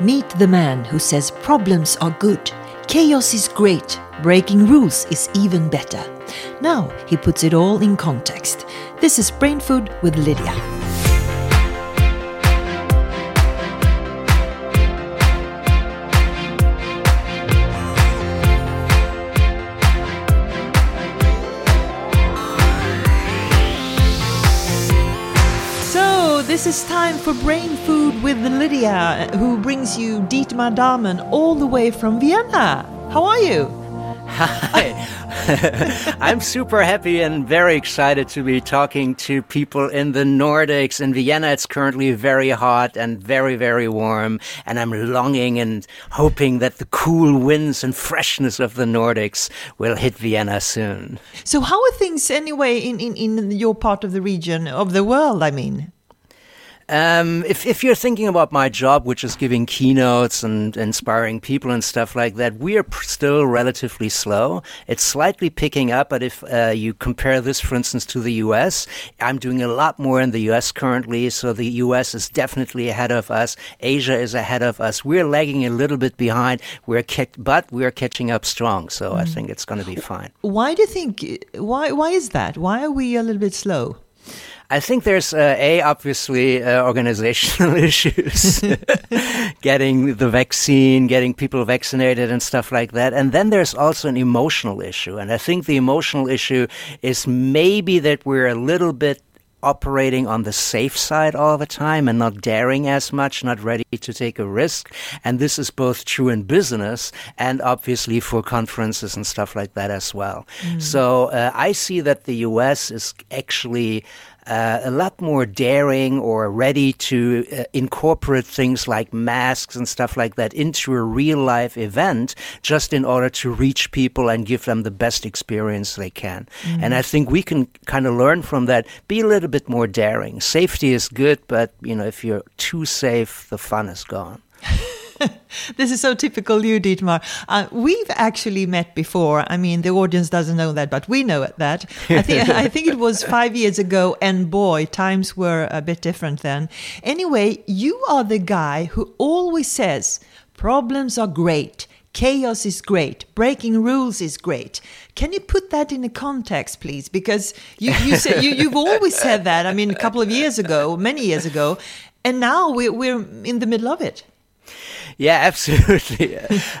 Meet the man who says problems are good, chaos is great, breaking rules is even better. Now he puts it all in context. This is Brain Food with Lydia. Is time for Brain Food with Lydia, who brings you Dietmar Dahmen all the way from Vienna. How are you? Hi. I'm super happy and very excited to be talking to people in the Nordics. In Vienna, it's currently very hot and very, very warm. And I'm longing and hoping that the cool winds and freshness of the Nordics will hit Vienna soon. So, how are things anyway in, in, in your part of the region, of the world, I mean? Um, if, if you're thinking about my job, which is giving keynotes and inspiring people and stuff like that, we are pr- still relatively slow. It's slightly picking up, but if uh, you compare this, for instance, to the US, I'm doing a lot more in the US currently. So the US is definitely ahead of us. Asia is ahead of us. We're lagging a little bit behind. We're ca- but we're catching up strong. So mm. I think it's going to be fine. Why do you think? Why why is that? Why are we a little bit slow? I think there's uh, a obviously uh, organizational issues, getting the vaccine, getting people vaccinated, and stuff like that. And then there's also an emotional issue, and I think the emotional issue is maybe that we're a little bit operating on the safe side all the time and not daring as much, not ready to take a risk. And this is both true in business and obviously for conferences and stuff like that as well. Mm. So uh, I see that the US is actually uh, a lot more daring or ready to uh, incorporate things like masks and stuff like that into a real life event just in order to reach people and give them the best experience they can. Mm-hmm. And I think we can kind of learn from that, be a little bit more daring. Safety is good, but you know, if you're too safe, the fun is gone. this is so typical you, Dietmar. Uh, we've actually met before. I mean, the audience doesn't know that, but we know that. I think I think it was five years ago, and boy, times were a bit different then. Anyway, you are the guy who always says problems are great. Chaos is great. Breaking rules is great. Can you put that in a context, please? Because you, you say, you, you've always said that. I mean, a couple of years ago, many years ago, and now we're, we're in the middle of it. Yeah, absolutely.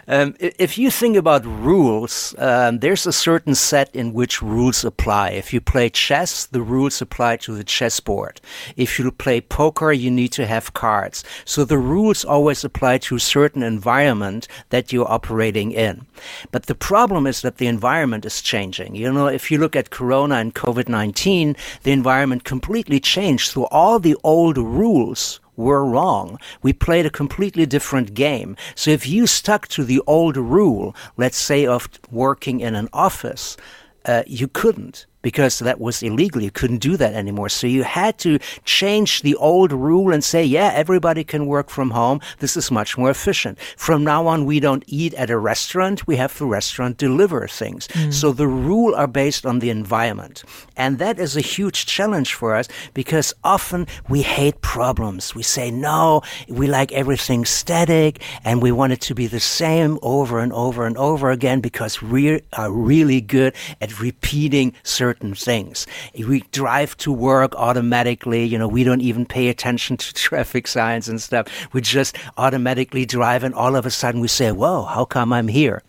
um, if you think about rules, um, there's a certain set in which rules apply. If you play chess, the rules apply to the chessboard. If you play poker, you need to have cards. So the rules always apply to a certain environment that you're operating in. But the problem is that the environment is changing. You know, if you look at Corona and COVID-19, the environment completely changed. So all the old rules were wrong. We played a completely different game. So if you stuck to the old rule, let's say of working in an office, uh, you couldn't because that was illegal. You couldn't do that anymore. So you had to change the old rule and say, yeah, everybody can work from home. This is much more efficient. From now on, we don't eat at a restaurant. We have the restaurant deliver things. Mm. So the rule are based on the environment. And that is a huge challenge for us because often we hate problems. We say, no, we like everything static and we want it to be the same over and over and over again because we are really good at repeating certain certain things. We drive to work automatically. You know, we don't even pay attention to traffic signs and stuff. We just automatically drive, and all of a sudden we say, Whoa, how come I'm here?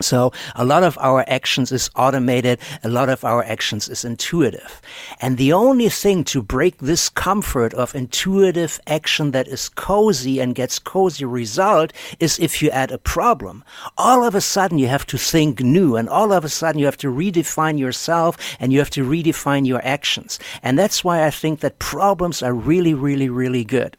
So a lot of our actions is automated. A lot of our actions is intuitive. And the only thing to break this comfort of intuitive action that is cozy and gets cozy result is if you add a problem. All of a sudden you have to think new and all of a sudden you have to redefine yourself and you have to redefine your actions. And that's why I think that problems are really, really, really good.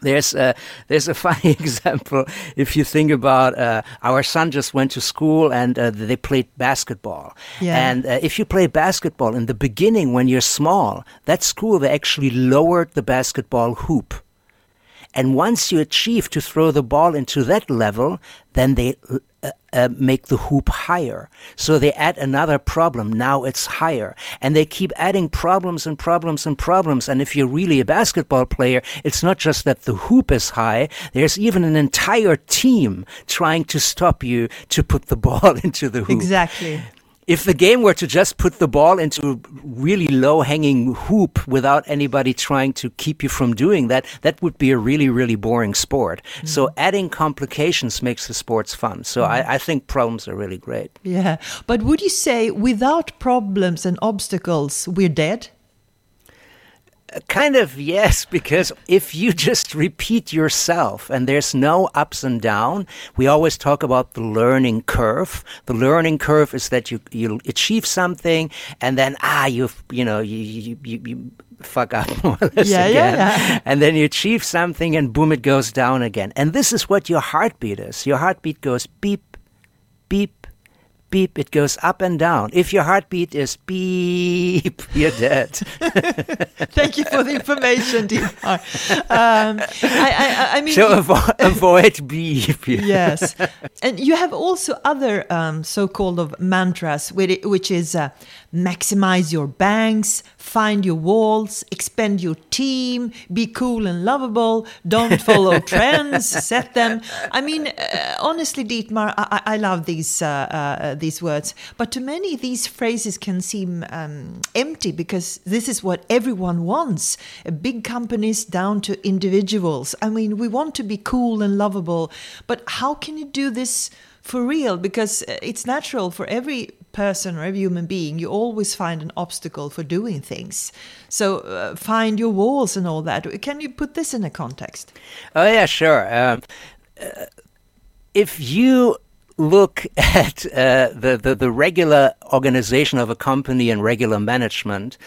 There's a, there's a funny example. If you think about uh, our son just went to school and uh, they played basketball. Yeah. And uh, if you play basketball in the beginning when you're small, that school they actually lowered the basketball hoop. And once you achieve to throw the ball into that level, then they uh, make the hoop higher. So they add another problem. Now it's higher. And they keep adding problems and problems and problems. And if you're really a basketball player, it's not just that the hoop is high. There's even an entire team trying to stop you to put the ball into the hoop. Exactly if the game were to just put the ball into a really low hanging hoop without anybody trying to keep you from doing that, that would be a really, really boring sport. Mm-hmm. So adding complications makes the sports fun. So mm-hmm. I, I think problems are really great. Yeah. But would you say without problems and obstacles, we're dead? Kind of, yes, because if you just repeat yourself and there's no ups and down, we always talk about the learning curve. The learning curve is that you, you achieve something and then, ah, you you know, you, you, you, you fuck up more or less yeah, again. Yeah, yeah. And then you achieve something and boom, it goes down again. And this is what your heartbeat is. Your heartbeat goes beep, beep, beep, it goes up and down. If your heartbeat is beep, you're dead. Thank you for the information, Dietmar. Um, I, I, I, mean, so avo- avoid beep. yes, and you have also other um, so-called of mantras, which is uh, maximize your banks, find your walls, expand your team, be cool and lovable, don't follow trends, set them. I mean, uh, honestly, Dietmar, I, I love these uh, uh, these words, but to many these phrases can seem um, empty because this is what everyone wants. Big companies down to individuals. I mean, we want to be cool and lovable, but how can you do this? for real because uh, it's natural for every person or every human being you always find an obstacle for doing things. So uh, find your walls and all that. Can you put this in a context? Oh yeah sure. Um, uh, if you look at uh, the, the, the regular organization of a company and regular management,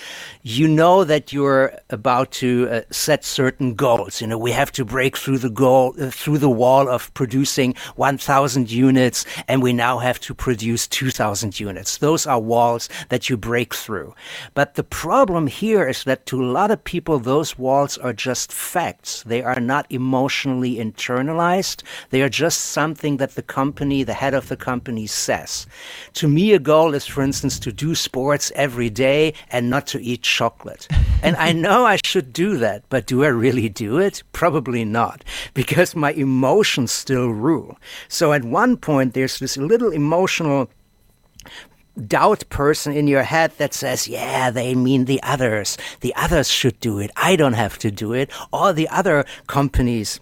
you know that you're about to uh, set certain goals. You know, we have to break through the goal uh, through the wall of producing 1,000 units, and we now have to produce 2,000 units. Those are walls that you break through. But the problem here is that to a lot of people, those walls are just facts. They are not emotionally internalized. They are just something that the company, the head of the company says. To me, a goal is, for instance, to do sports every day and not to eat chocolate. and I know I should do that, but do I really do it? Probably not, because my emotions still rule. So at one point, there's this little emotional doubt person in your head that says, yeah, they mean the others. The others should do it. I don't have to do it. All the other companies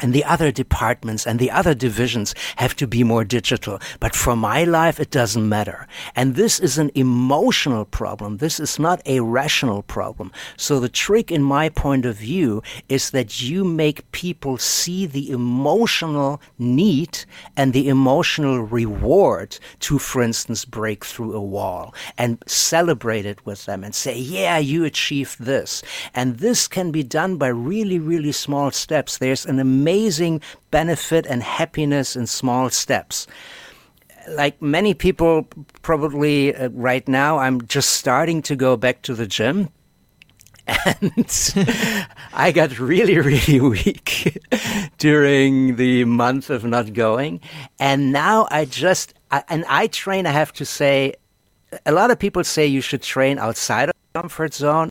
and the other departments and the other divisions have to be more digital. But for my life, it doesn't matter. And this is an emotional problem. This is not a rational problem. So the trick in my point of view is that you make people see the emotional need and the emotional reward to, for instance, break through a wall and celebrate it with them and say, yeah, you achieved this. And this can be done by really, really small steps. There's an amazing amazing benefit and happiness in small steps. Like many people, probably uh, right now, I'm just starting to go back to the gym and I got really, really weak during the month of not going. And now I just, I, and I train, I have to say, a lot of people say you should train outside of comfort zone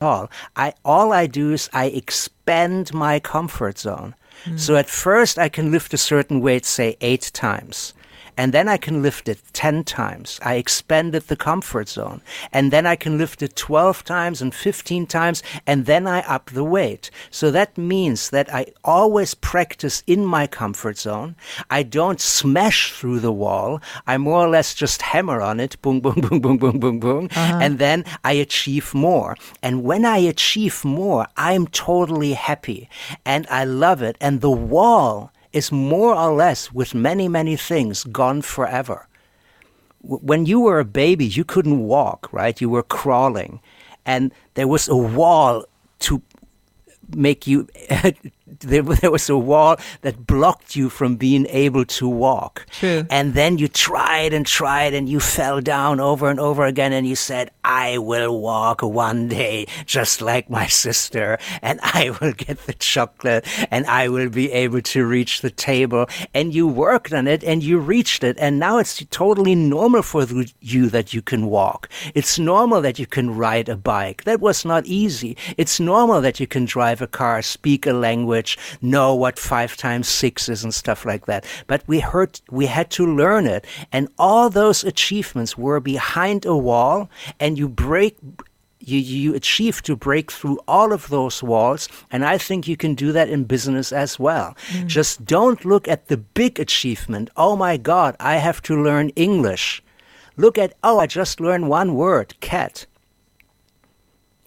all. I all I do is I expand my comfort zone. Mm. So at first I can lift a certain weight, say eight times and then I can lift it 10 times. I expanded the comfort zone. And then I can lift it 12 times and 15 times, and then I up the weight. So that means that I always practice in my comfort zone. I don't smash through the wall. I more or less just hammer on it, boom, boom, boom, boom, boom, boom, boom, uh-huh. and then I achieve more. And when I achieve more, I'm totally happy and I love it. And the wall is more or less, with many, many things, gone forever. When you were a baby, you couldn't walk, right? You were crawling. And there was a wall to make you there, there was a wall that blocked you from being able to walk. True. And then you tried and tried and you fell down over and over again and you said, I will walk one day just like my sister and I will get the chocolate and I will be able to reach the table. And you worked on it and you reached it. And now it's totally normal for you that you can walk. It's normal that you can ride a bike. That was not easy. It's normal that you can drive a car, speak a language, language, know what five times six is and stuff like that. But we heard, we had to learn it. And all those achievements were behind a wall and you break, you, you achieve to break through all of those walls. And I think you can do that in business as well. Mm. Just don't look at the big achievement. Oh my God, I have to learn English. Look at, oh, I just learned one word, cat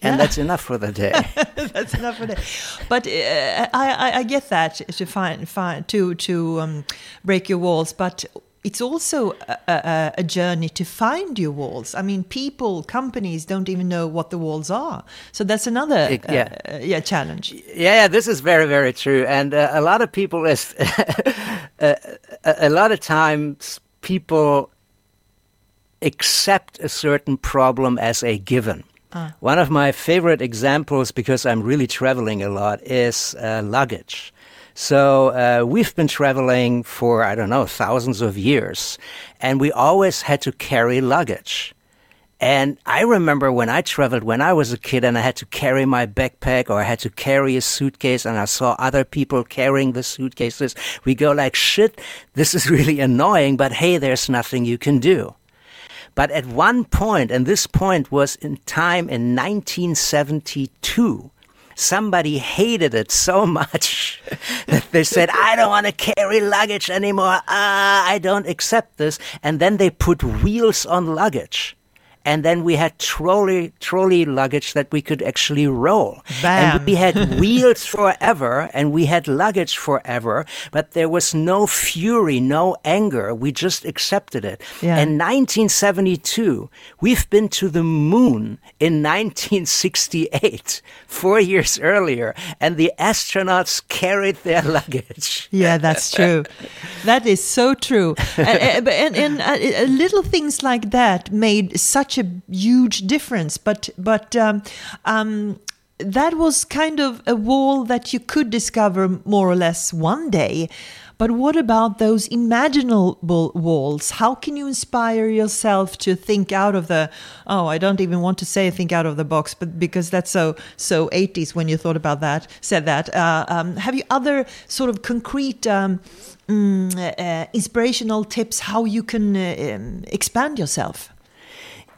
and yeah. that's enough for the day. that's enough for the day. But uh, I, I, get that to find, find to to um, break your walls, but it's also a, a, a, journey to find your walls. I mean, people, companies don't even know what the walls are. So that's another it, yeah. Uh, yeah challenge. Yeah, yeah, this is very very true, and uh, a lot of people is uh, a, a lot of times people accept a certain problem as a given. Uh. One of my favorite examples, because I'm really traveling a lot, is uh, luggage. So uh, we've been traveling for, I don't know, thousands of years, and we always had to carry luggage. And I remember when I traveled when I was a kid and I had to carry my backpack or I had to carry a suitcase and I saw other people carrying the suitcases. We go like, shit, this is really annoying, but hey, there's nothing you can do. But at one point, and this point was in time in 1972, somebody hated it so much that they said, I don't want to carry luggage anymore. Ah, I don't accept this. And then they put wheels on luggage and then we had trolley trolley luggage that we could actually roll. Bam. And we had wheels forever and we had luggage forever, but there was no fury, no anger. We just accepted it. Yeah. In 1972, we've been to the moon in 1968, four years earlier, and the astronauts carried their luggage. Yeah, that's true. that is so true. Uh, uh, and, and, and uh, little things like that made such such a huge difference. But but um, um, that was kind of a wall that you could discover more or less one day. But what about those imaginable walls? How can you inspire yourself to think out of the oh, I don't even want to say think out of the box, but because that's so so 80s when you thought about that, said that. Uh, um, have you other sort of concrete um, mm, uh, inspirational tips how you can uh, um, expand yourself?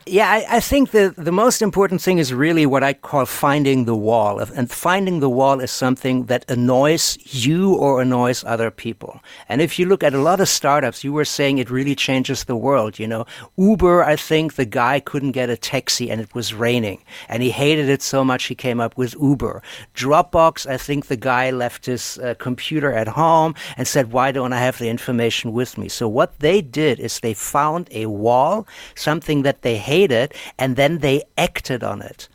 Yeah, I, I, think the, the most important thing is really what I call finding the wall. And finding the wall is something that annoys you or annoys other people. And if you look at a lot of startups, you were saying it really changes the world. You know, Uber, I think the guy couldn't get a taxi and it was raining. And he hated it so much he came up with Uber. Dropbox, I think the guy left his uh, computer at home and said, why don't I have the information with me? So what they did is they found a wall, something that they hated hated, and then they acted on it.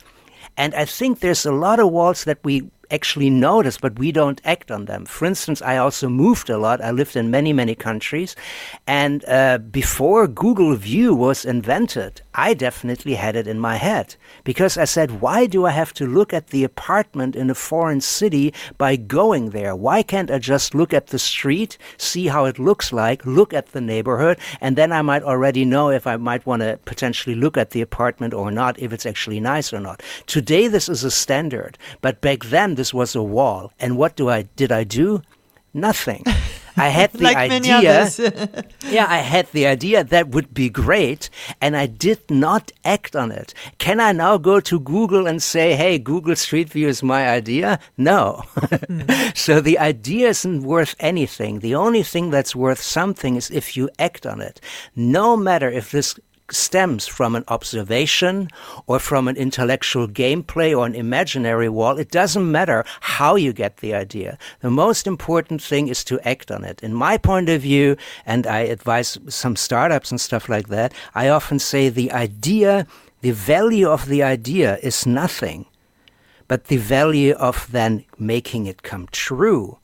And I think there's a lot of walls that we actually notice, but we don't act on them. For instance, I also moved a lot. I lived in many, many countries. And uh, before Google View was invented, I definitely had it in my head because I said, why do I have to look at the apartment in a foreign city by going there? Why can't I just look at the street, see how it looks like, look at the neighborhood, and then I might already know if I might want to potentially look at the apartment or not, if it's actually nice or not. Today, this is a standard, but back then, this was a wall. And what do I did I do? Nothing. I had the like idea. yeah, I had the idea that would be great, and I did not act on it. Can I now go to Google and say, "Hey, Google Street View is my idea"? No. mm. so the idea isn't worth anything. The only thing that's worth something is if you act on it. No matter if this stems from an observation or from an intellectual gameplay or an imaginary wall. It doesn't matter how you get the idea. The most important thing is to act on it. In my point of view, and I advise some startups and stuff like that, I often say the idea, the value of the idea is nothing but the value of then making it come true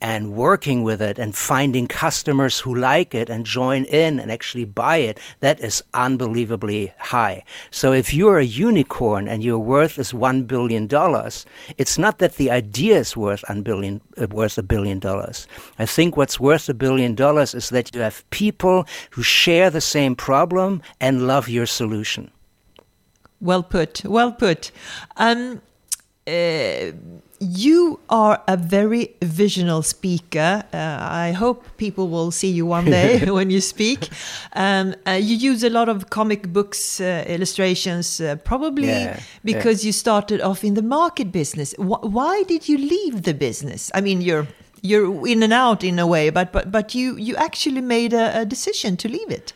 and working with it and finding customers who like it and join in and actually buy it, that is unbelievably high. So if you're a unicorn and your worth is one billion dollars, it's not that the idea is worth a billion, uh, worth a billion dollars. I think what's worth a billion dollars is that you have people who share the same problem and love your solution. Well put. Well put. Um, uh, you are a very visional speaker. Uh, I hope people will see you one day when you speak. Um, uh, you use a lot of comic books uh, illustrations, uh, probably Yeah, because you started off in the market business. Wh- why did you leave the business? I mean, you're you're in and out in a way, but but but you you actually made a, a decision to leave it.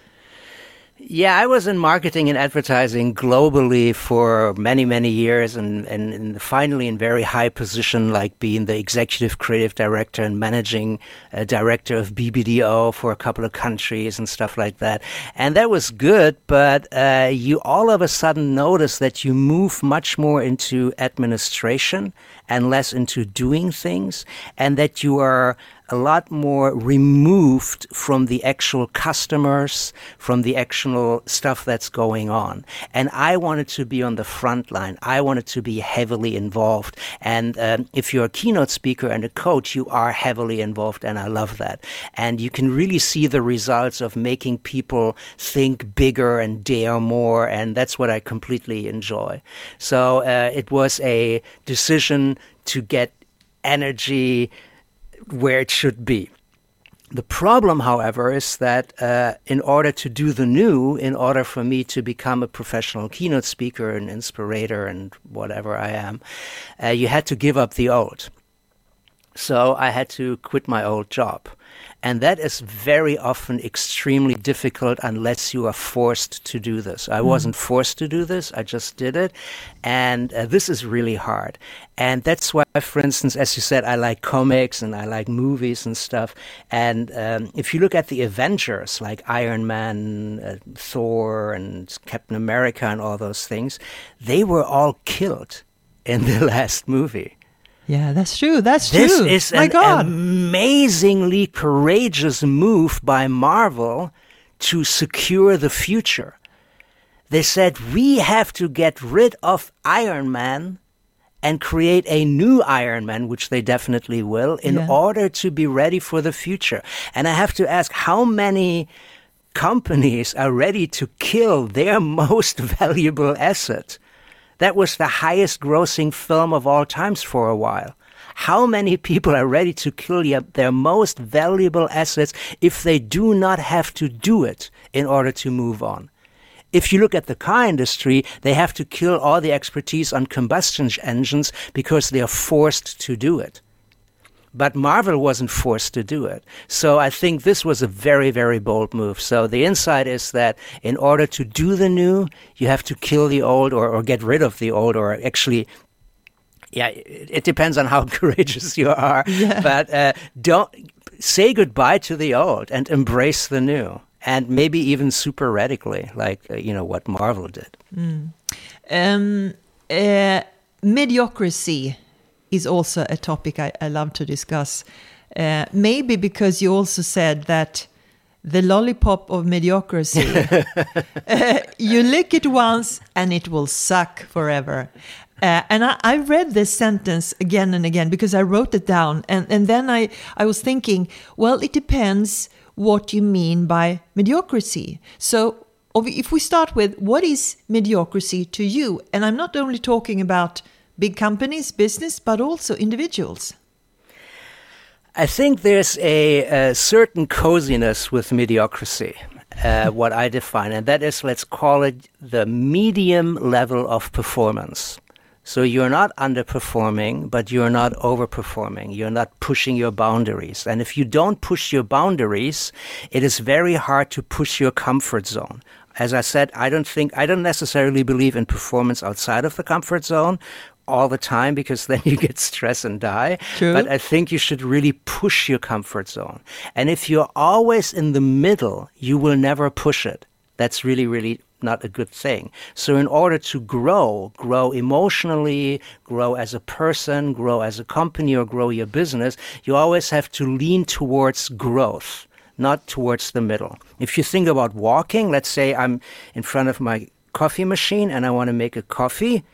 Yeah, I was in marketing and advertising globally for many, many years and, and, and finally in very high position, like being the executive creative director and managing uh, director of BBDO for a couple of countries and stuff like that. And that was good, but uh, you all of a sudden notice that you move much more into administration and less into doing things and that you are a lot more removed from the actual customers, from the actual stuff that's going on. And I wanted to be on the front line. I wanted to be heavily involved. And um, if you're a keynote speaker and a coach, you are heavily involved, and I love that. And you can really see the results of making people think bigger and dare more, and that's what I completely enjoy. So uh, it was a decision to get energy where it should be. The problem, however, is that uh, in order to do the new, in order for me to become a professional keynote speaker and inspirator and whatever I am, uh, you had to give up the old. So I had to quit my old job. And that is very often extremely difficult unless you are forced to do this. I wasn't forced to do this, I just did it. And uh, this is really hard. And that's why, for instance, as you said, I like comics and I like movies and stuff. And um, if you look at the Avengers, like Iron Man, uh, Thor, and Captain America, and all those things, they were all killed in the last movie. Yeah, that's true. That's This true. is My an God. amazingly courageous move by Marvel to secure the future. They said, we have to get rid of Iron Man and create a new Iron Man, which they definitely will, in Yeah. order to be ready for the future. And I have to ask, how many companies are ready to kill their most valuable asset? That was the highest grossing film of all times for a while. How many people are ready to kill their most valuable assets if they do not have to do it in order to move on? If you look at the car industry, they have to kill all the expertise on combustion engines because they are forced to do it. But Marvel wasn't forced to do it. So I think this was a very, very bold move. So the insight is that in order to do the new, you have to kill the old or, or get rid of the old or actually yeah, it, depends on how courageous you are. But uh, don't say goodbye to the old and embrace the new. And maybe even super radically, like uh, you know what Marvel did. Um, uh, mediocrity is also a topic I, I love to discuss. Uh, maybe because you also said that the lollipop of mediocrity, uh, you lick it once and it will suck forever. Uh, and I, I read this sentence again and again because I wrote it down. And, and then I, I was thinking, well, it depends what you mean by mediocrity. So if we start with what is mediocrity to you? And I'm not only talking about big companies, business, but also individuals. I think there's a, a certain coziness with mediocrity, uh, what I define, and that is, let's call it the medium level of performance. So you're not underperforming, but you're not overperforming. You're not pushing your boundaries. And if you don't push your boundaries, it is very hard to push your comfort zone. As I said, I don't think, I don't necessarily believe in performance outside of the comfort zone all the time because then you get stressed and die. True. But I think you should really push your comfort zone. And if you're always in the middle, you will never push it. That's really, really not a good thing. So in order to grow, grow emotionally, grow as a person, grow as a company, or grow your business, you always have to lean towards growth, not towards the middle. If you think about walking, let's say I'm in front of my coffee machine and I want to make a coffee,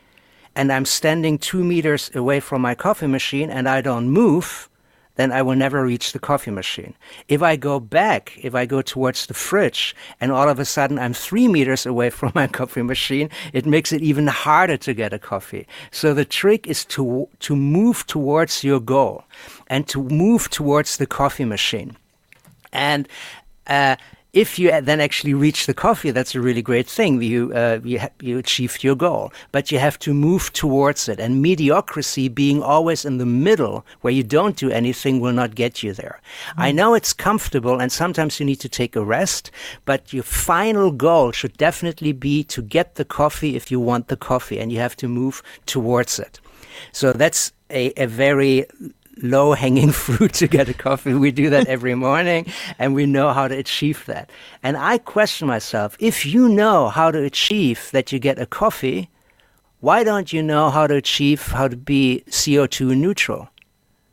and I'm standing two meters away from my coffee machine and I don't move, then I will never reach the coffee machine. If I go back, if I go towards the fridge, and all of a sudden I'm three meters away from my coffee machine, it makes it even harder to get a coffee. So the trick is to, to move towards your goal and to move towards the coffee machine. And, uh, if you then actually reach the coffee, that's a really great thing. You uh, you, ha- you achieved your goal, but you have to move towards it. And mediocrity, being always in the middle where you don't do anything, will not get you there. Mm. I know it's comfortable, and sometimes you need to take a rest, but your final goal should definitely be to get the coffee if you want the coffee, and you have to move towards it. So that's a, a very low hanging fruit to get a coffee. We do that every morning and we know how to achieve that. And I question myself if you know how to achieve that you get a coffee, why don't you know how to achieve how to be CO2 neutral?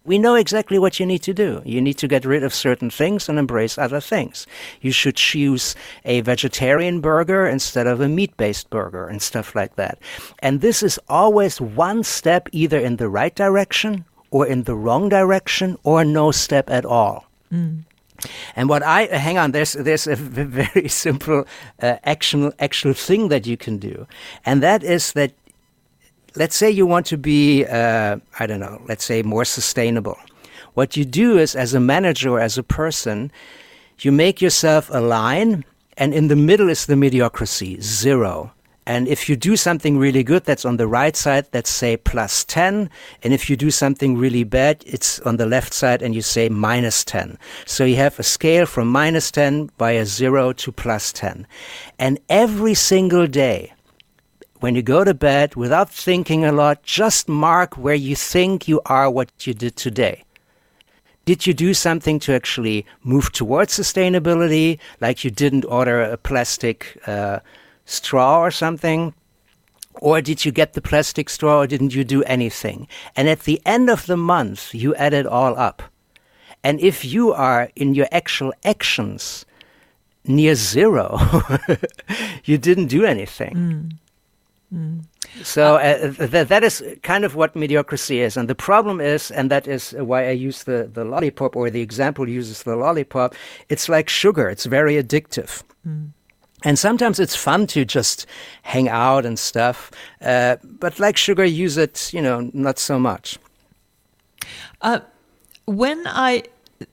We know exactly what you need to do. You need to get rid of certain things and embrace other things. You should choose a vegetarian burger instead of a meat based burger and stuff like that. And this is always one step either in the right direction or in the wrong direction or no step at all. Mm. And what I hang on, there's there's a very simple uh, actual actual thing that you can do, and that is that. Let's say you want to be, uh, I don't know, let's say more sustainable. What you do is, as a manager or as a person, you make yourself a line, and in the middle is the mediocrity, zero. And if you do something really good, that's on the right side, let's say plus 10. And if you do something really bad, it's on the left side and you say minus 10. So you have a scale from minus 10 via 0 to plus 10. And every single day, when you go to bed, without thinking a lot, just mark where you think you are what you did today. Did you do something to actually move towards sustainability, like you didn't order a plastic uh, straw or something? Or did you get the plastic straw or didn't you do anything? And at the end of the month, you add it all up. And if you are in your actual actions near zero, you didn't do anything. Mm. Mm. So uh, th- that is kind of what mediocrity is. And the problem is, and that is why I use the, the lollipop or the example uses the lollipop, it's like sugar, it's very addictive. Mm. And sometimes it's fun to just hang out and stuff. Uh, but like sugar, use it, you know, not so much. Uh, when I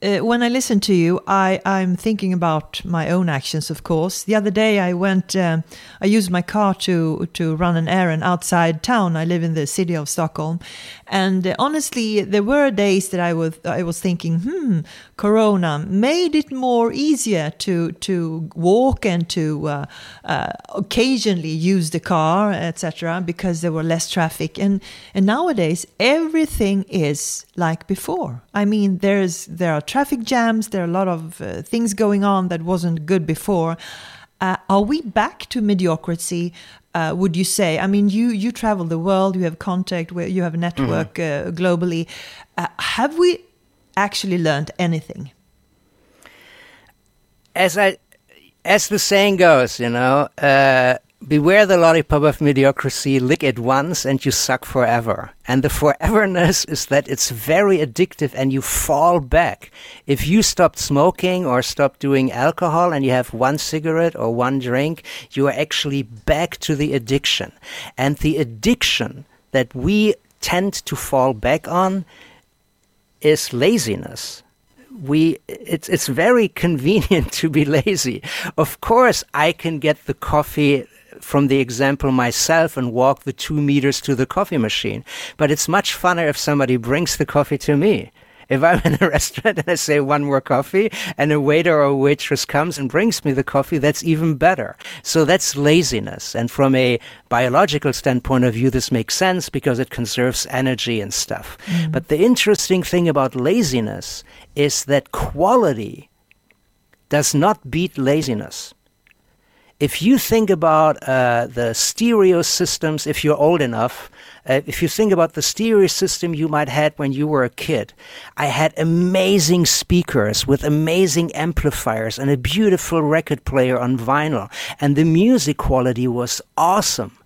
uh, when I listen to you, I, I'm thinking about my own actions, of course. The other day, I went, uh, I used my car to, to run an errand outside town. I live in the city of Stockholm. And uh, honestly, there were days that I was, I was thinking, hmm, Corona made it more easier to, to walk and to uh, uh, occasionally use the car, etc., because there were less traffic. And, and nowadays, everything is like before. I mean, there's, there are traffic jams, there are a lot of uh, things going on that wasn't good before. Uh, are we back to mediocrity? Uh, would you say? I mean, you you travel the world, you have contact, where you have a network mm-hmm. uh, globally. Uh, have we actually learned anything? As I, as the saying goes, you know, uh, Beware the lollipop of mediocrity, lick it once and you suck forever. And the foreverness is that it's very addictive and you fall back. If you stop smoking or stop doing alcohol and you have one cigarette or one drink, you are actually back to the addiction. And the addiction that we tend to fall back on is laziness we it's it's very convenient to be lazy. Of course, I can get the coffee from the example myself and walk the two meters to the coffee machine. But it's much funner if somebody brings the coffee to me. If I'm in a restaurant and I say one more coffee and a waiter or a waitress comes and brings me the coffee, that's even better. So that's laziness. And from a biological standpoint of view, this makes sense because it conserves energy and stuff. Mm. But the interesting thing about laziness is that quality does not beat laziness if you think about uh, the stereo systems, if you're old enough, uh, if you think about the stereo system you might had when you were a kid, I had amazing speakers with amazing amplifiers and a beautiful record player on vinyl, and the music quality was awesome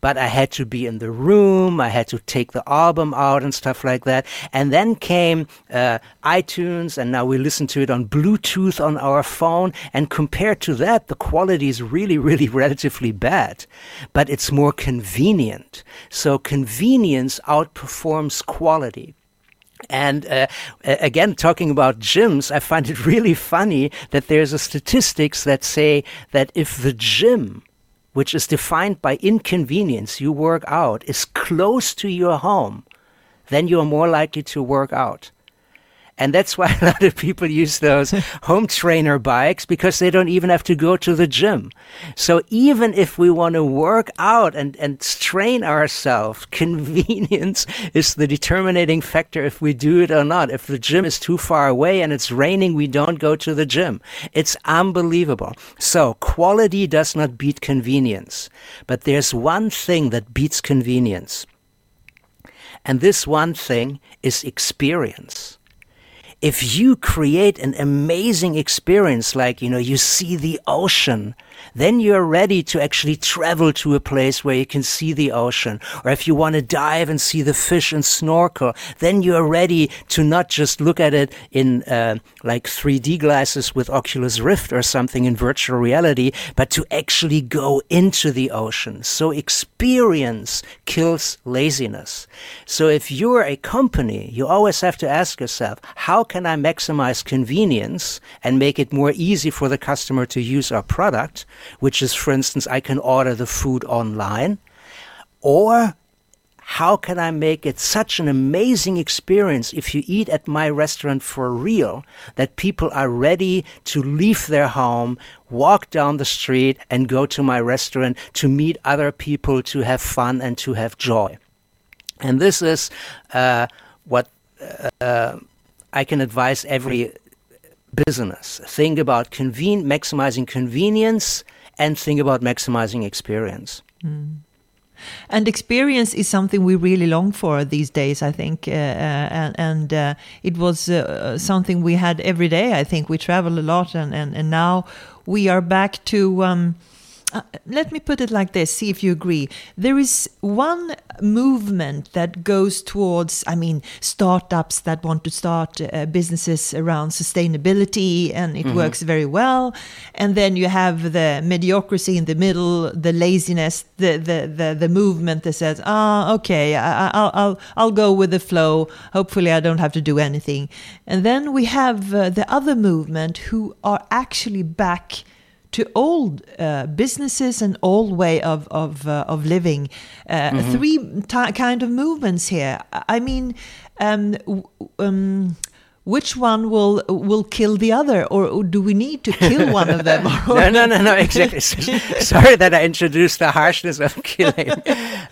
but I had to be in the room. I had to take the album out and stuff like that. And then came uh, iTunes, and now we listen to it on Bluetooth on our phone. And compared to that, the quality is really, really relatively bad, but it's more convenient. So convenience outperforms quality. And uh, again, talking about gyms, I find it really funny that there's a statistics that say that if the gym which is defined by inconvenience, you work out, is close to your home, then you're more likely to work out. And that's why a lot of people use those home trainer bikes because they don't even have to go to the gym. So even if we want to work out and, and strain ourselves, convenience is the determining factor if we do it or not. If the gym is too far away and it's raining, we don't go to the gym. It's unbelievable. So quality does not beat convenience. But there's one thing that beats convenience. And this one thing is experience if you create an amazing experience, like, you know, you see the ocean, then you're ready to actually travel to a place where you can see the ocean. Or if you want to dive and see the fish and snorkel, then you're ready to not just look at it in uh, like 3D glasses with Oculus Rift or something in virtual reality, but to actually go into the ocean. So experience kills laziness. So if you're a company, you always have to ask yourself, how can I maximize convenience and make it more easy for the customer to use our product? Which is, for instance, I can order the food online. Or how can I make it such an amazing experience if you eat at my restaurant for real that people are ready to leave their home, walk down the street, and go to my restaurant to meet other people, to have fun, and to have joy? And this is uh, what uh, I can advise every business. Think about conven- maximizing convenience and think about maximizing experience. Mm. And experience is something we really long for these days, I think. Uh, uh, and, and uh, it was uh, something we had every day, I think. We travel a lot, and, and, and now we are back to. Um, uh, let me put it like this, see if you agree. There is one movement that goes towards, I mean, startups that want to start uh, businesses around sustainability, and it mm-hmm. works very well. And then you have the mediocrity in the middle, the laziness, the the the, the movement that says, ah, oh, okay, I, will I'll I'll go with the flow. Hopefully, I don't have to do anything. And then we have uh, the other movement who are actually back to old uh, businesses and old way of of uh, of living. Uh, mm-hmm. Three t- kind of movements here. I mean. Um, um, which one will will kill the other, or, do we need to kill one of them? no, no, no, no, exactly. Sorry that I introduced the harshness of killing.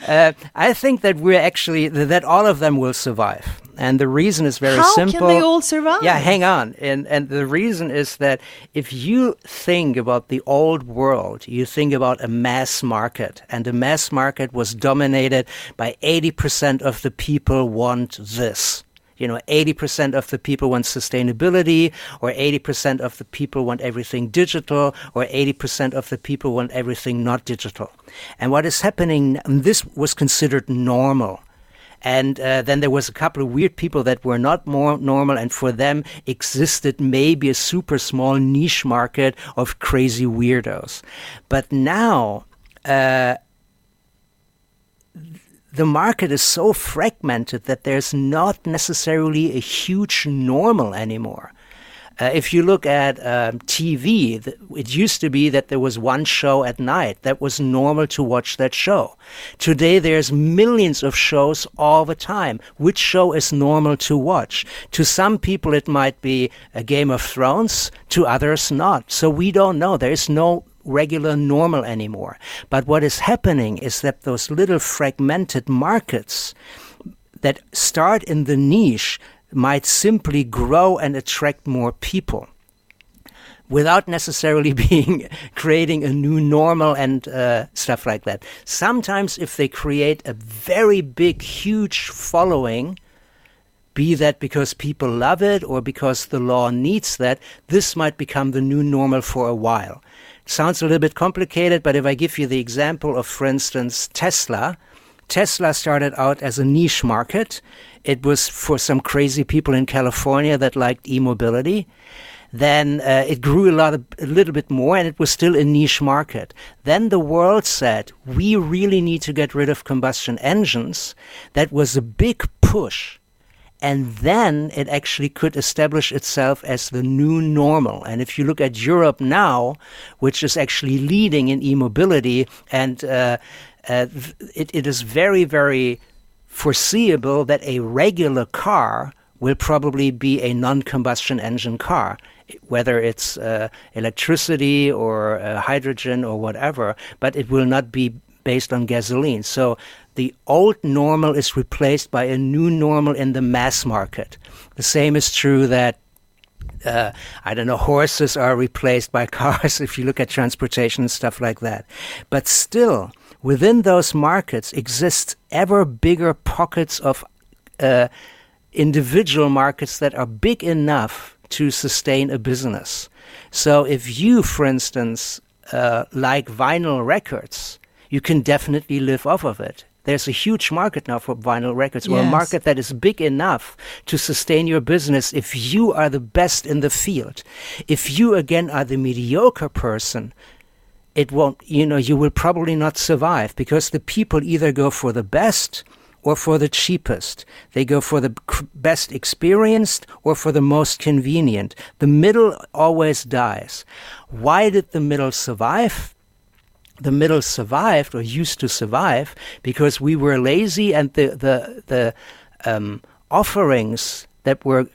Uh, I think that we're actually that all of them will survive, and the reason is very How simple. How can they all survive? Yeah, hang on, and and the reason is that if you think about the old world, you think about a mass market, and the mass market was dominated by eighty percent of the people want this you know 80% of the people want sustainability or 80% of the people want everything digital or 80% of the people want everything not digital and what is happening this was considered normal and uh, then there was a couple of weird people that were not more normal and for them existed maybe a super small niche market of crazy weirdos but now uh, the market is so fragmented that there's not necessarily a huge normal anymore. Uh, if you look at um, TV, it used to be that there was one show at night that was normal to watch that show. Today, there's millions of shows all the time. Which show is normal to watch? To some people, it might be a Game of Thrones. To others, not. So we don't know. There is no regular normal anymore. But what is happening is that those little fragmented markets that start in the niche might simply grow and attract more people. without necessarily being creating a new normal and uh, stuff like that. Sometimes, if they create a very big, huge following, be that because people love it or because the law needs that, this might become the new normal for a while. Sounds a little bit complicated, but if I give you the example of, for instance, Tesla, Tesla started out as a niche market. It was for some crazy people in California that liked e-mobility then uh, it grew a lot, of, a little bit more, and it was still a niche market. Then the world said we really need to get rid of combustion engines. That was a big push. And then it actually could establish itself as the new normal. And if you look at Europe now, which is actually leading in e mobility, and uh, uh, it, it is very, very foreseeable that a regular car will probably be a non combustion engine car whether it's uh, electricity or uh, hydrogen or whatever, but it will not be based on gasoline. So the old normal is replaced by a new normal in the mass market. The same is true that uh, I don't know, horses are replaced by cars if you look at transportation and stuff like that. But still, within those markets exist ever bigger pockets of uh, individual markets that are big enough to sustain a business. So if you, for instance, uh, like vinyl records, you can definitely live off of it. There's a huge market now for vinyl records, yes. or a market that is big enough to sustain your business if you are the best in the field. If you, again, are the mediocre person, it won't, you know, you will probably not survive because the people either go for the best or for the cheapest. They go for the best experienced or for the most convenient. The middle always dies. Why did the middle survive? The middle survived or used to survive because we were lazy and the, the, the um, offerings that were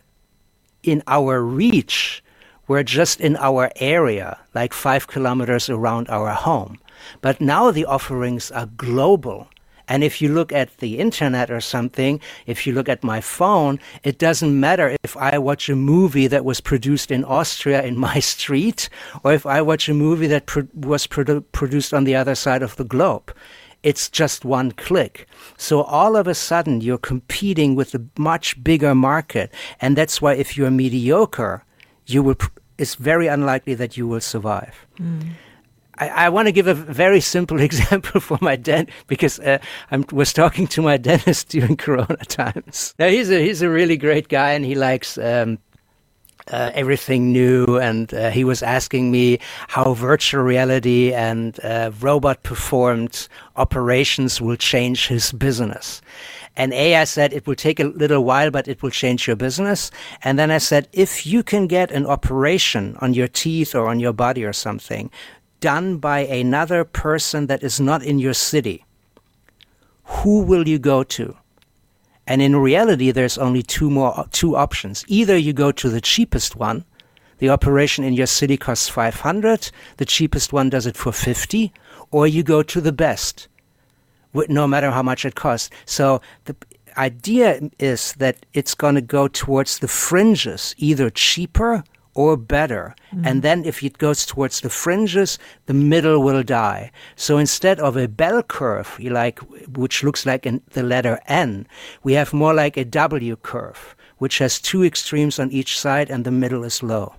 in our reach were just in our area, like five kilometers around our home. But now the offerings are global. And if you look at the internet or something, if you look at my phone, it doesn't matter if I watch a movie that was produced in Austria in my street or if I watch a movie that pro- was produ- produced on the other side of the globe. It's just one click. So all of a sudden you're competing with a much bigger market. And that's why if you're mediocre, you will, it's very unlikely that you will survive. Mm. I, I want to give a very simple example for my dent because uh, I was talking to my dentist during Corona times. Now he's a he's a really great guy and he likes. Um, uh, everything new, and uh, he was asking me how virtual reality and uh, robot performed operations will change his business. And A, I said it will take a little while, but it will change your business. And then I said, if you can get an operation on your teeth or on your body or something done by another person that is not in your city, who will you go to? And in reality, there's only two more two options. Either you go to the cheapest one, the operation in your city costs 500, the cheapest one does it for 50, or you go to the best, no matter how much it costs. So the idea is that it's going to go towards the fringes, either cheaper or better. Mm. And then if it goes towards the fringes, the middle will die. So instead of a bell curve, like, which looks like an, the letter N, we have more like a W curve, which has two extremes on each side and the middle is low.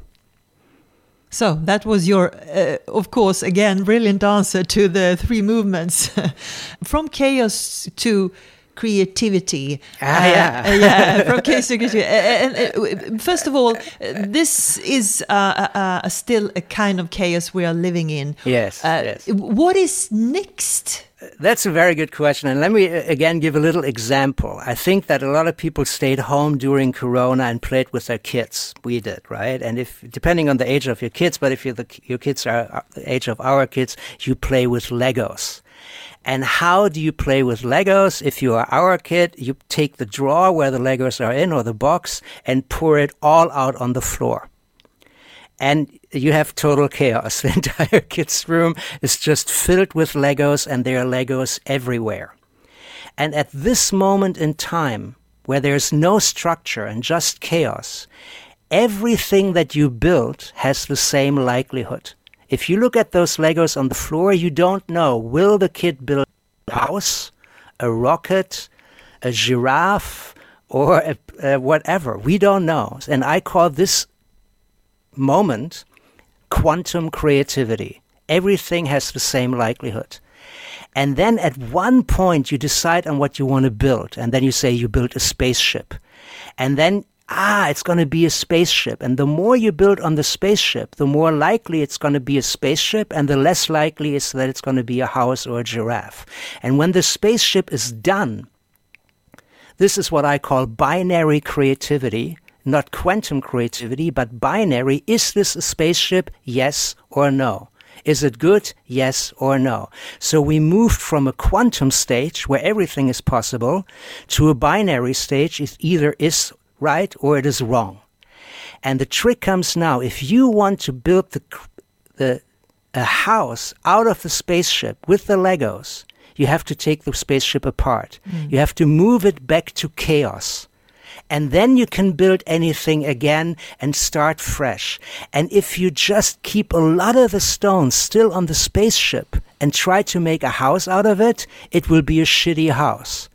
So that was your, uh, of course, again, brilliant answer to the three movements from chaos to creativity. Ah, yeah. Uh, yeah, from chaos to creativity. And, uh, first of all, this is uh, uh, still a kind of chaos we are living in. Yes, yes. What is next? That's a very good question. And let me uh, again give a little example. I think that a lot of people stayed home during Corona and played with their kids. We did, right? And if, depending on the age of your kids, but if the, your kids are uh, the age of our kids, you play with Legos. And how do you play with Legos? If you are our kid, you take the drawer where the Legos are in or the box and pour it all out on the floor. And you have total chaos. The entire kids' room is just filled with Legos and there are Legos everywhere. And at this moment in time, where there's no structure and just chaos, everything that you build has the same likelihood. If you look at those Legos on the floor, you don't know will the kid build a house, a rocket, a giraffe, or a, uh, whatever. We don't know. And I call this moment quantum creativity. Everything has the same likelihood. And then at one point, you decide on what you want to build. And then you say you build a spaceship. And then, ah, it's going to be a spaceship. And the more you build on the spaceship, the more likely it's going to be a spaceship, and the less likely is that it's going to be a house or a giraffe. And when the spaceship is done, this is what I call binary creativity, not quantum creativity, but binary. Is this a spaceship? Yes or no? Is it good? Yes or no? So we moved from a quantum stage where everything is possible to a binary stage. It either is right or it is wrong. And the trick comes now. If you want to build the, the, a house out of the spaceship with the Legos, you have to take the spaceship apart. Mm. You have to move it back to chaos. And then you can build anything again and start fresh. And if you just keep a lot of the stones still on the spaceship and try to make a house out of it, it will be a shitty house.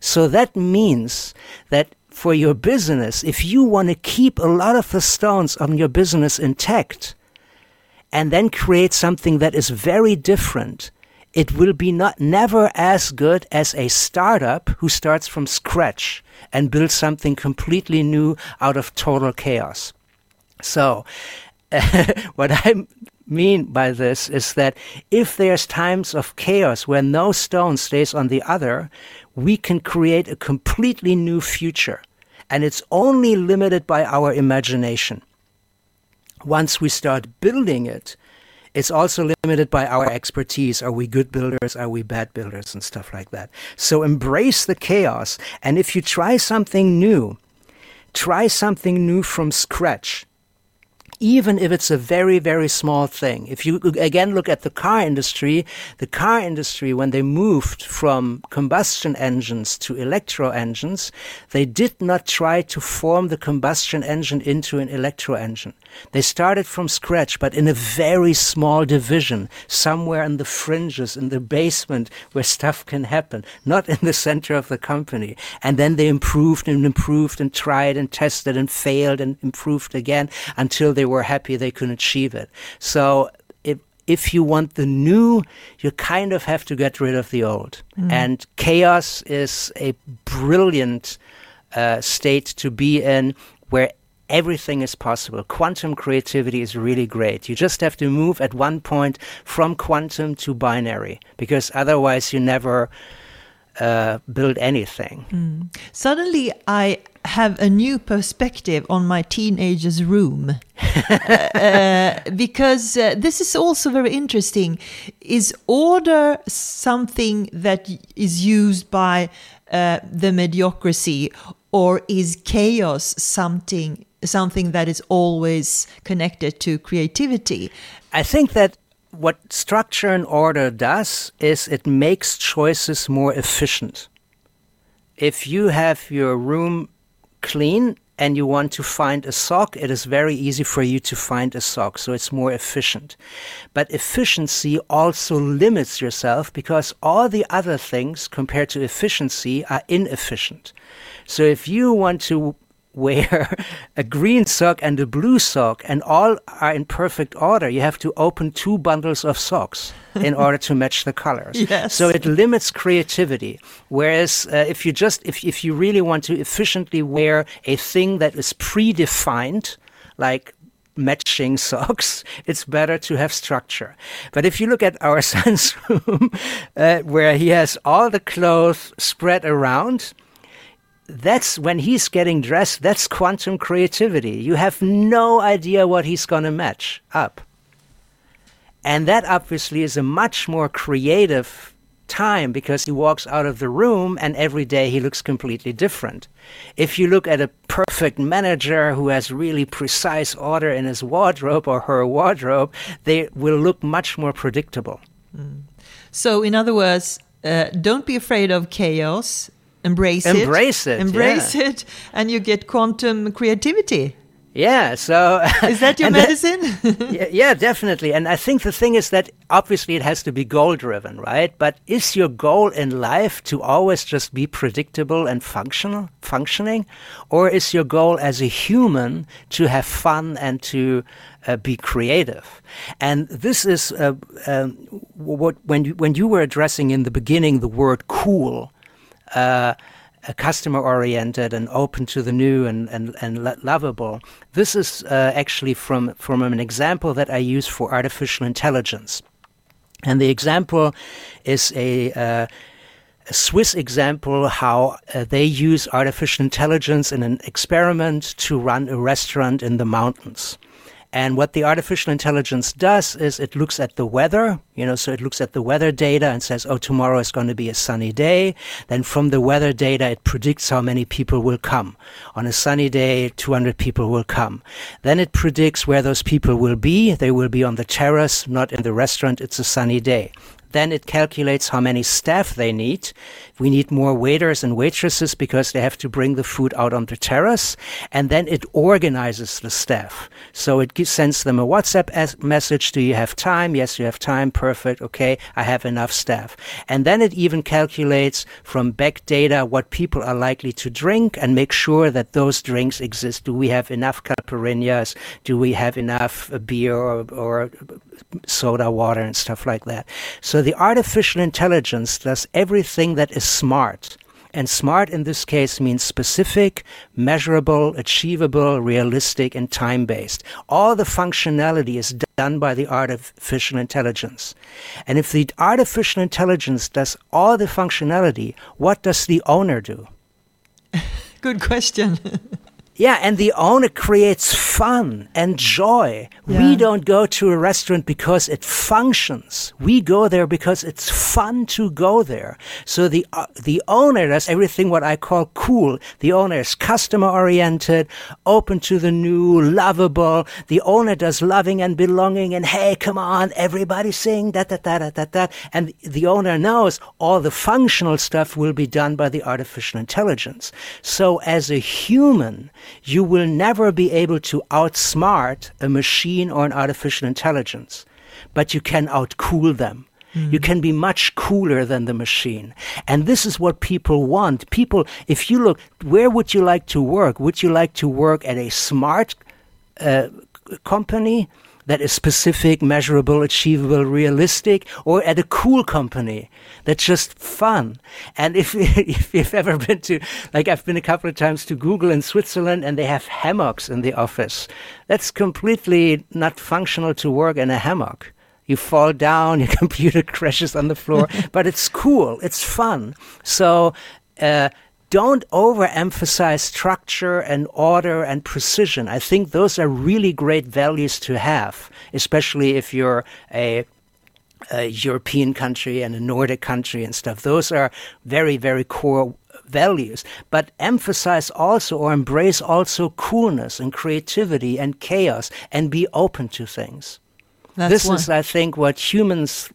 So that means that for your business, if you want to keep a lot of the stones on your business intact and then create something that is very different, it will be not never as good as a startup who starts from scratch and builds something completely new out of total chaos. So, what I mean by this is that if there's times of chaos where no stone stays on the other, we can create a completely new future. And it's only limited by our imagination. Once we start building it, it's also limited by our expertise. Are we good builders? Are we bad builders? And stuff like that. So embrace the chaos. And if you try something new, try something new from scratch even if it's a very, very small thing. If you again look at the car industry, the car industry, when they moved from combustion engines to electro engines, they did not try to form the combustion engine into an electro engine. They started from scratch, but in a very small division, somewhere in the fringes, in the basement where stuff can happen, not in the center of the company. And then they improved and improved and tried and tested and failed and improved again until they were happy they could achieve it. So if if you want the new, you kind of have to get rid of the old. Mm. And chaos is a brilliant uh, state to be in where everything is possible. Quantum creativity is really great. You just have to move at one point from quantum to binary because otherwise you never uh, build anything. Mm. Suddenly, I have a new perspective on my teenager's room uh, uh, because uh, this is also very interesting. Is order something that is used by uh, the mediocrity, or is chaos something something that is always connected to creativity? I think that what structure and order does is it makes choices more efficient. If you have your room clean and you want to find a sock, it is very easy for you to find a sock, so it's more efficient. But efficiency also limits yourself because all the other things compared to efficiency are inefficient. So if you want to wear a green sock and a blue sock and all are in perfect order, you have to open two bundles of socks in order to match the colors. Yes. So it limits creativity. Whereas uh, if you just if if you really want to efficiently wear a thing that is predefined, like matching socks, it's better to have structure. But if you look at our son's room, uh, where he has all the clothes spread around, that's when he's getting dressed, that's quantum creativity. You have no idea what he's going to match up. And that obviously is a much more creative time because he walks out of the room and every day he looks completely different. If you look at a perfect manager who has really precise order in his wardrobe or her wardrobe, they will look much more predictable. Mm. So, in other words, uh, don't be afraid of chaos embrace, it embrace it embrace yeah. it and you get quantum creativity Yeah, so is that your medicine? That, yeah, yeah, definitely. And I think the thing is that obviously it has to be goal driven, right? But is your goal in life to always just be predictable and functional, functioning, or is your goal as a human to have fun and to uh, be creative? And this is uh, um, what when you, when you were addressing in the beginning the word cool. Uh, customer oriented and open to the new and, and, and lo- lovable. This is uh, actually from, from an example that I use for artificial intelligence. And the example is a, uh, a Swiss example how uh, they use artificial intelligence in an experiment to run a restaurant in the mountains. And what the artificial intelligence does is it looks at the weather, you know, so it looks at the weather data and says, oh, tomorrow is going to be a sunny day. Then from the weather data, it predicts how many people will come. On a sunny day, 200 people will come. Then it predicts where those people will be. They will be on the terrace, not in the restaurant. It's a sunny day. Then it calculates how many staff they need. We need more waiters and waitresses because they have to bring the food out on the terrace. And then it organizes the staff. So it sends them a WhatsApp message. Do you have time? Yes, you have time. Perfect. Okay. I have enough staff. And then it even calculates from back data what people are likely to drink and make sure that those drinks exist. Do we have enough caipirinhas? Do we have enough uh, beer or, or uh, soda water and stuff like that? So the artificial intelligence does everything that is smart. And smart in this case means specific, measurable, achievable, realistic, and time based. All the functionality is done by the artificial intelligence. And if the artificial intelligence does all the functionality, what does the owner do? Good question. Yeah, and the owner creates fun and joy. Yeah. We don't go to a restaurant because it functions. We go there because it's fun to go there. So the uh, the owner does everything what I call cool. The owner is customer oriented, open to the new, lovable. The owner does loving and belonging and hey, come on, everybody sing that that that that that. And the owner knows all the functional stuff will be done by the artificial intelligence. So as a human, you will never be able to outsmart a machine or an artificial intelligence, but you can outcool them. Mm. You can be much cooler than the machine. And this is what people want. People, if you look, where would you like to work? Would you like to work at a smart uh, company that is specific, measurable, achievable, realistic, or at a cool company that's just fun. And if, if you've ever been to, like I've been a couple of times to Google in Switzerland and they have hammocks in the office. That's completely not functional to work in a hammock. You fall down, your computer crashes on the floor, but it's cool, it's fun. So, uh, don't overemphasize structure and order and precision. I think those are really great values to have, especially if you're a, a European country and a Nordic country and stuff. Those are very, very core values, but emphasize also or embrace also coolness and creativity and chaos and be open to things. That's this one. is, I think, what humans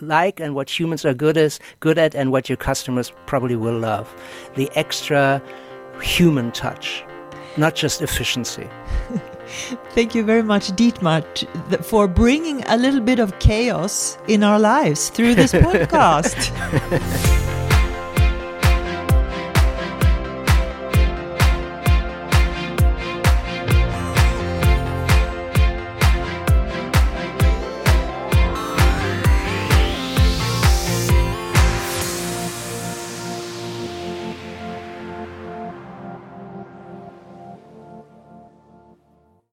like and what humans are good as good at and what your customers probably will love the extra human touch not just efficiency Thank you very much, Dietmar, for bringing a little bit of chaos in our lives through this podcast.